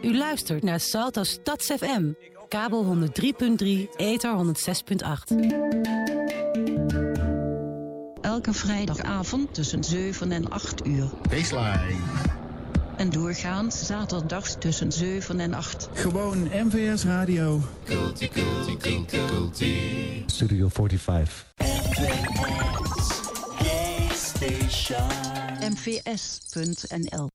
U luistert naar Salto Stads FM. Kabel 103.3, ether 106.8. Elke vrijdagavond tussen 7 en 8 uur. Baseline. En doorgaans zaterdags tussen 7 en 8. Gewoon MVS Radio. Studio 45. mvs.nl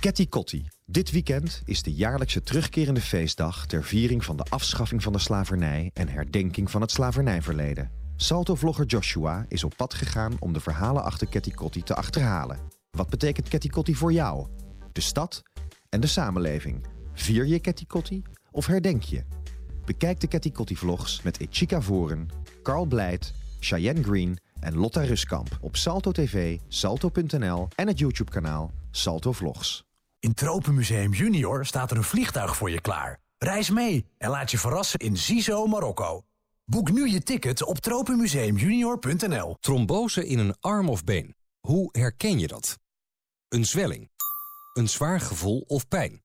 Ketty Kotti. Dit weekend is de jaarlijkse terugkerende feestdag... ter viering van de afschaffing van de slavernij... en herdenking van het slavernijverleden. Salto-vlogger Joshua is op pad gegaan om de verhalen achter Ketty Kotti te achterhalen. Wat betekent Ketty Kotti voor jou? De stad en de samenleving. Vier je Ketty Kotti of herdenk je? Bekijk de Ketty Kotti vlogs met Ichika Voren, Carl Blijt, Cheyenne Green en Lotta Ruskamp op Salto TV, salto.nl en het YouTube-kanaal Salto Vlogs. In Tropenmuseum Junior staat er een vliegtuig voor je klaar. Reis mee en laat je verrassen in Zizo, Marokko. Boek nu je ticket op tropenmuseumjunior.nl. Trombose in een arm of been. Hoe herken je dat? Een zwelling. Een zwaar gevoel of pijn.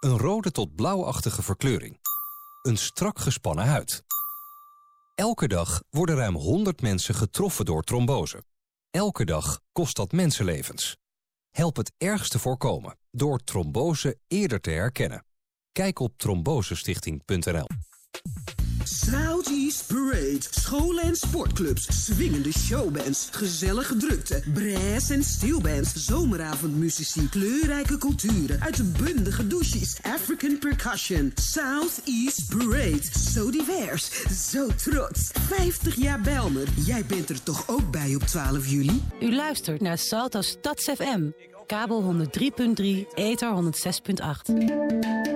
Een rode tot blauwachtige verkleuring. Een strak gespannen huid. Elke dag worden ruim 100 mensen getroffen door trombose. Elke dag kost dat mensenlevens. Help het ergste voorkomen door trombose eerder te herkennen. Kijk op trombosestichting.nl. Southeast Parade. Scholen en sportclubs. Swingende showbands. Gezellige drukte. Brass en steelbands. Zomeravondmuzici. Kleurrijke culturen. Uitbundige douches. African percussion. Southeast Parade. Zo divers. Zo trots. 50 jaar Belmer. Jij bent er toch ook bij op 12 juli? U luistert naar Salto Stads FM. Kabel 103.3, ether 106.8.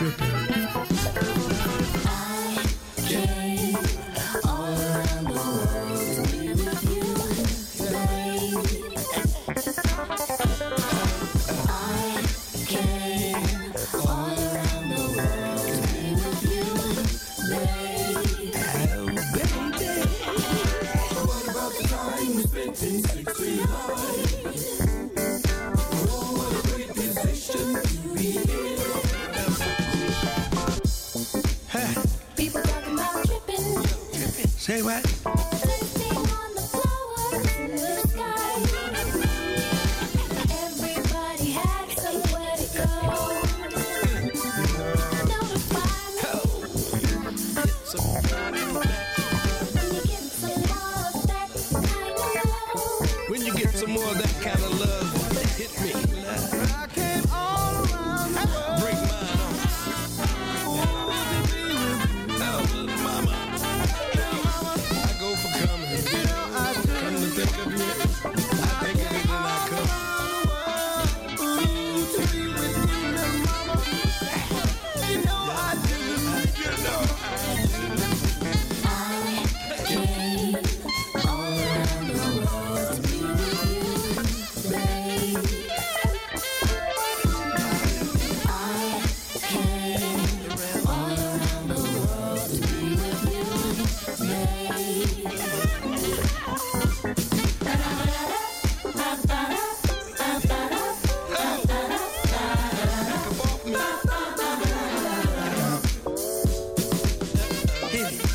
tripping. minute.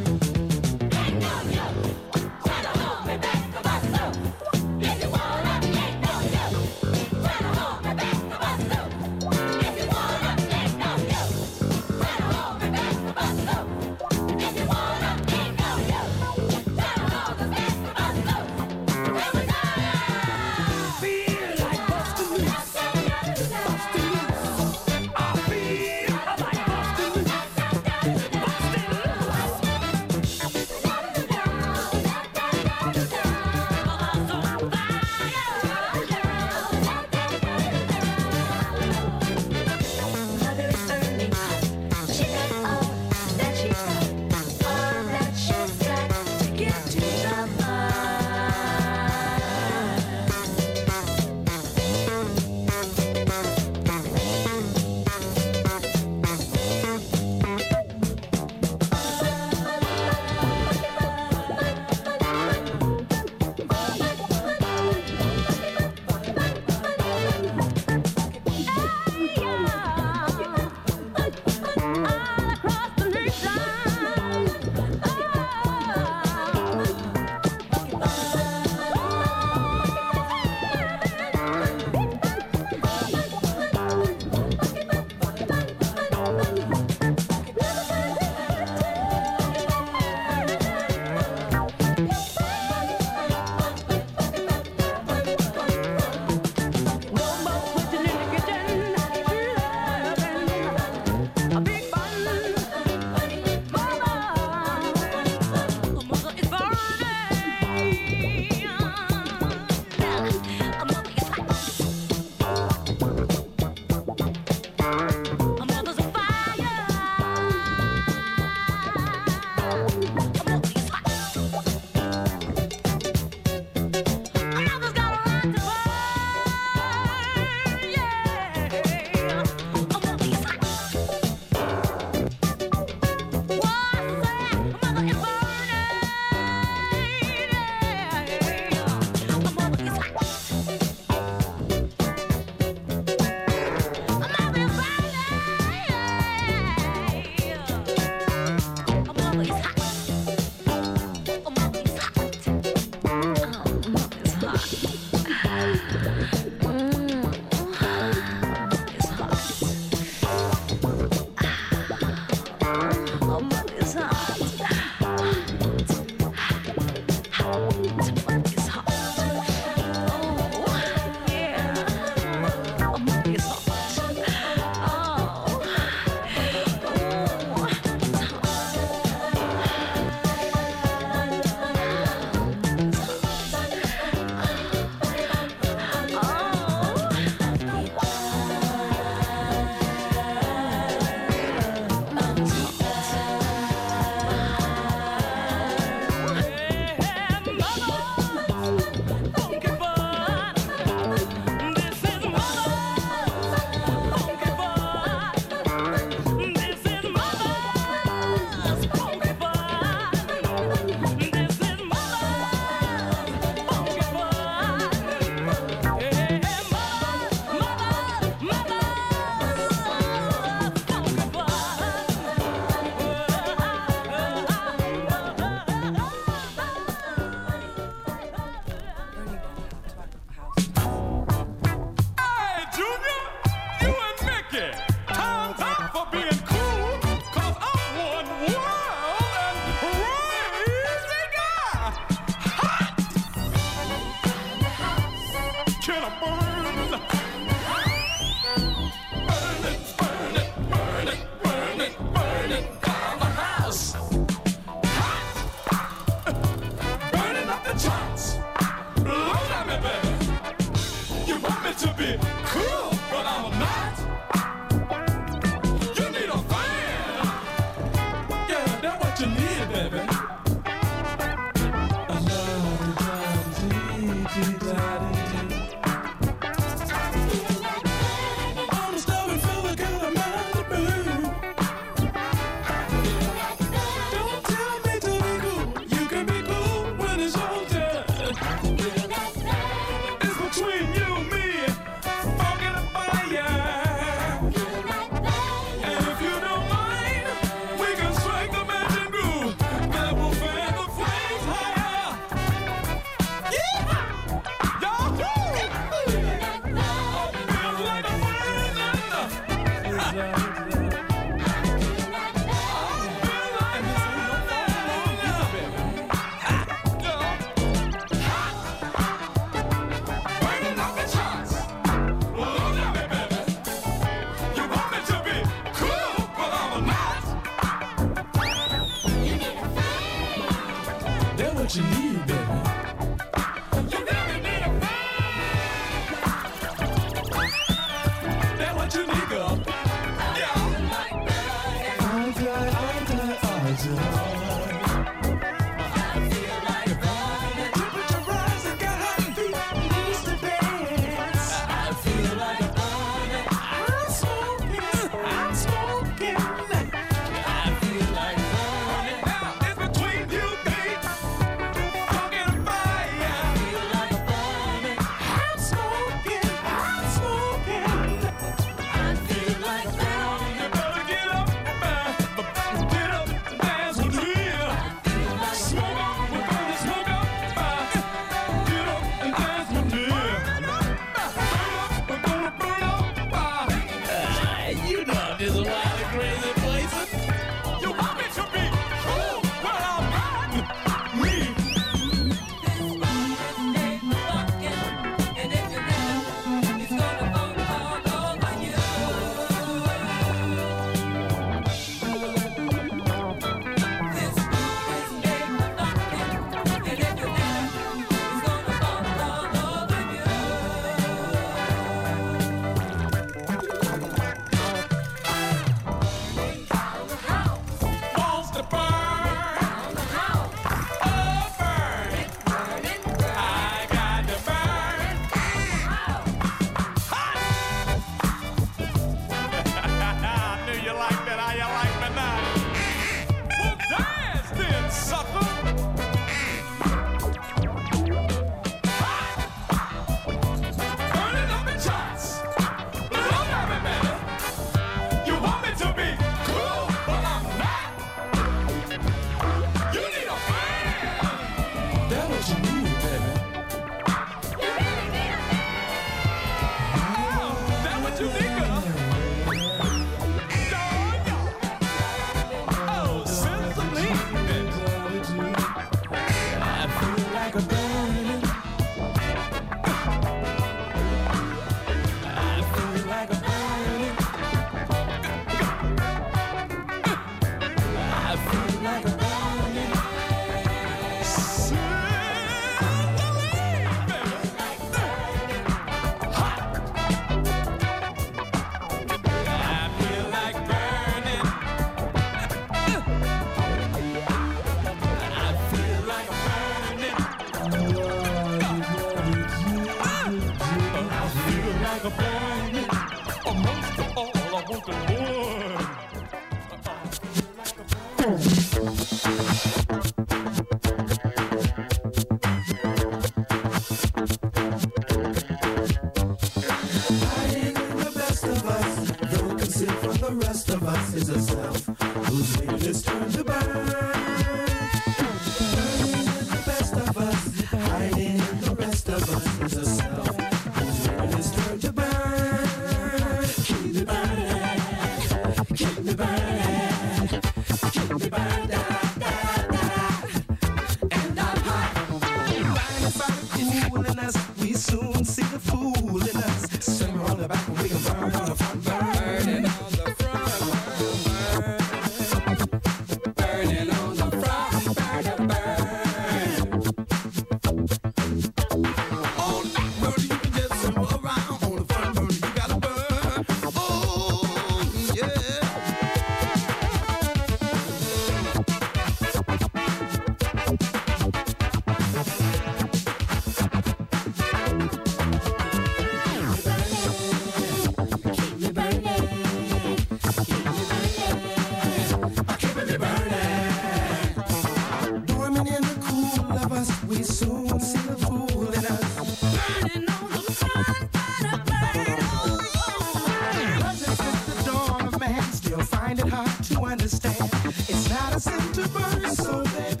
It's not a sin to burn, so baby,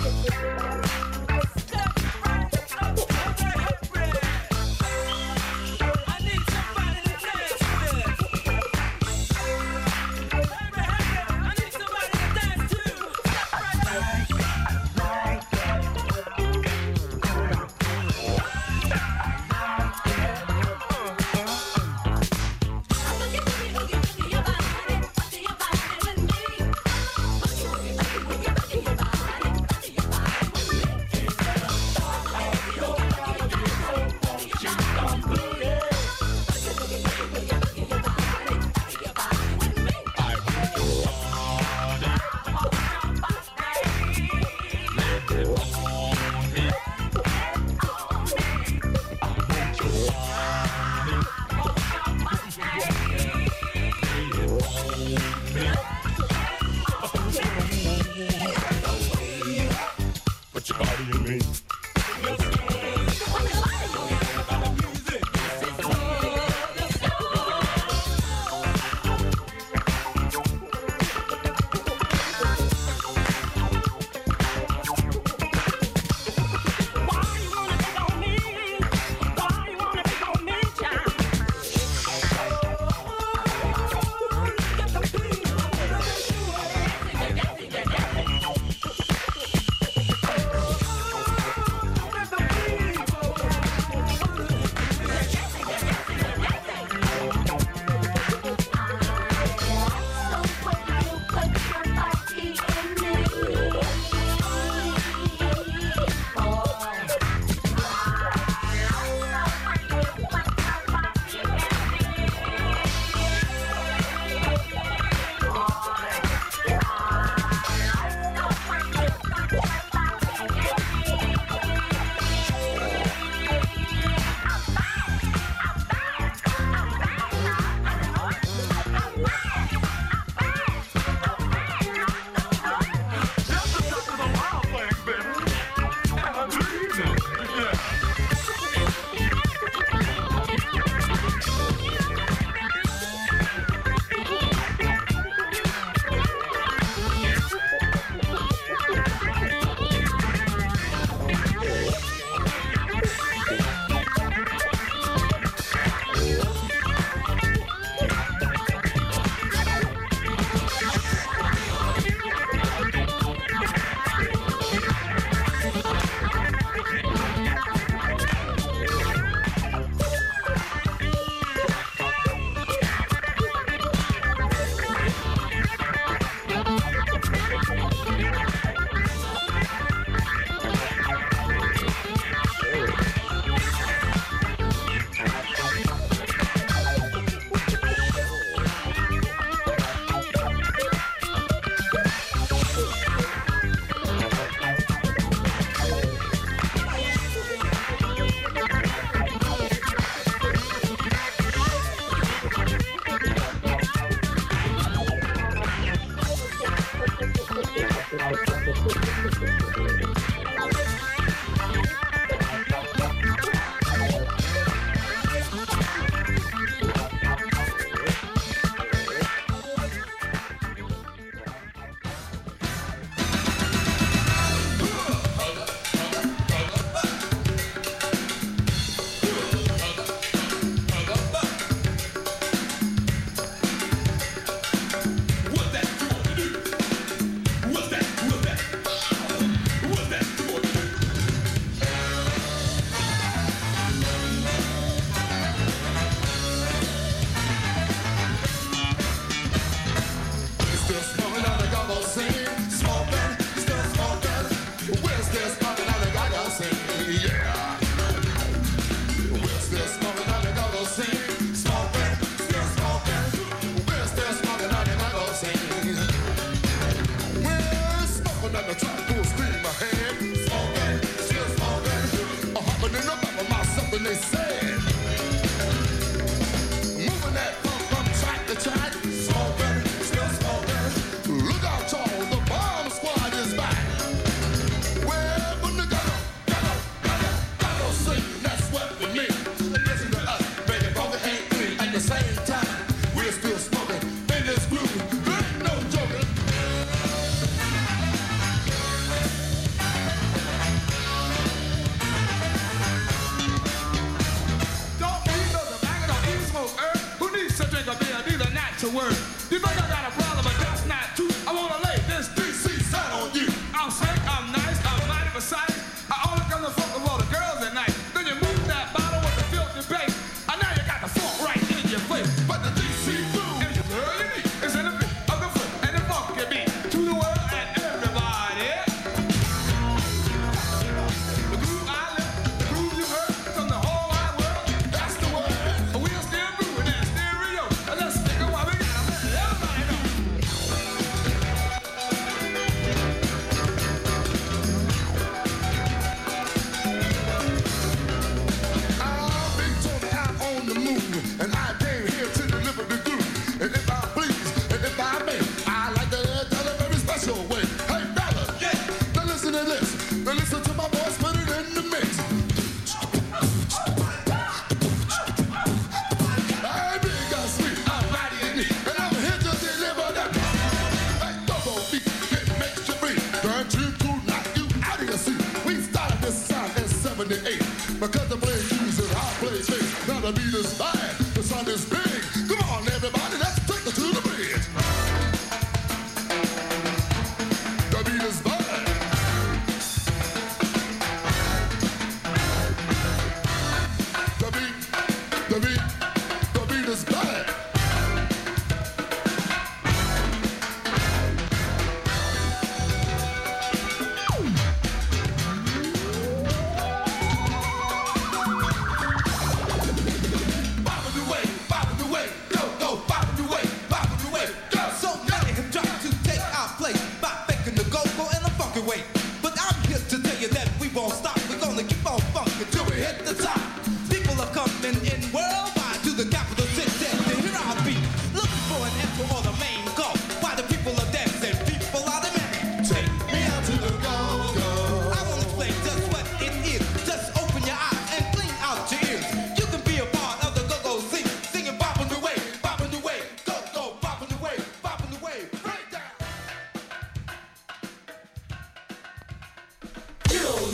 うん。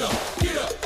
up, get up.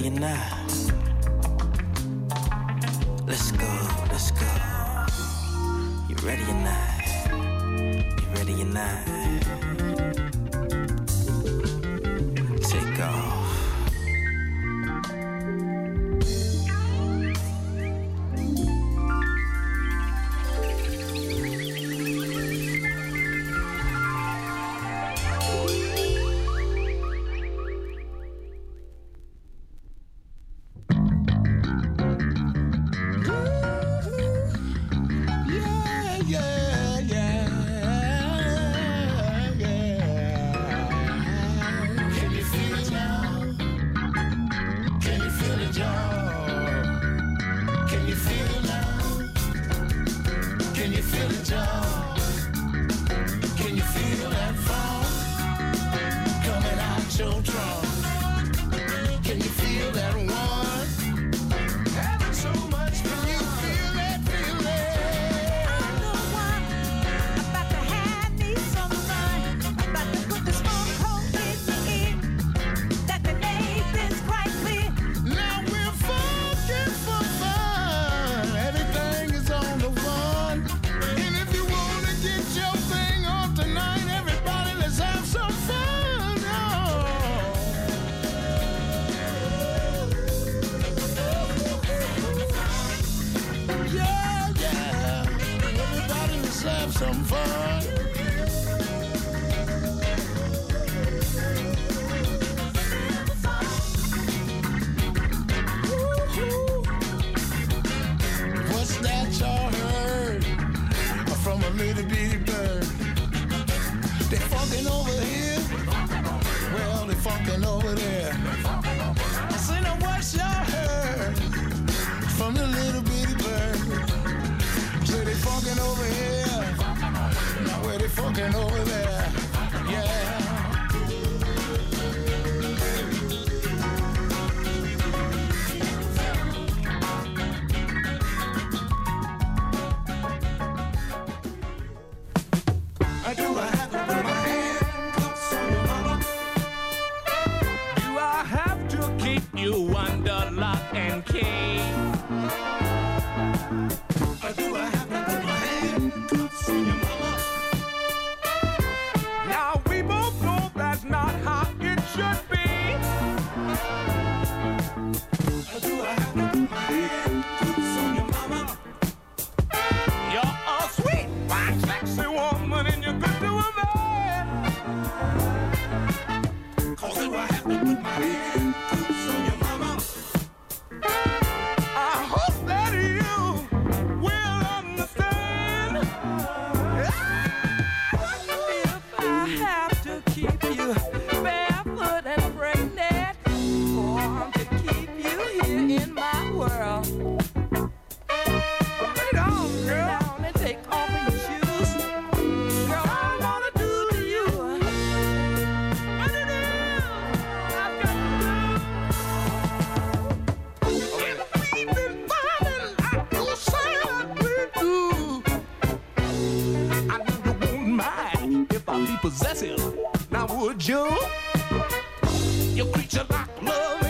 You're not. looking over there. if I be possessive. Now would you? You creature like love.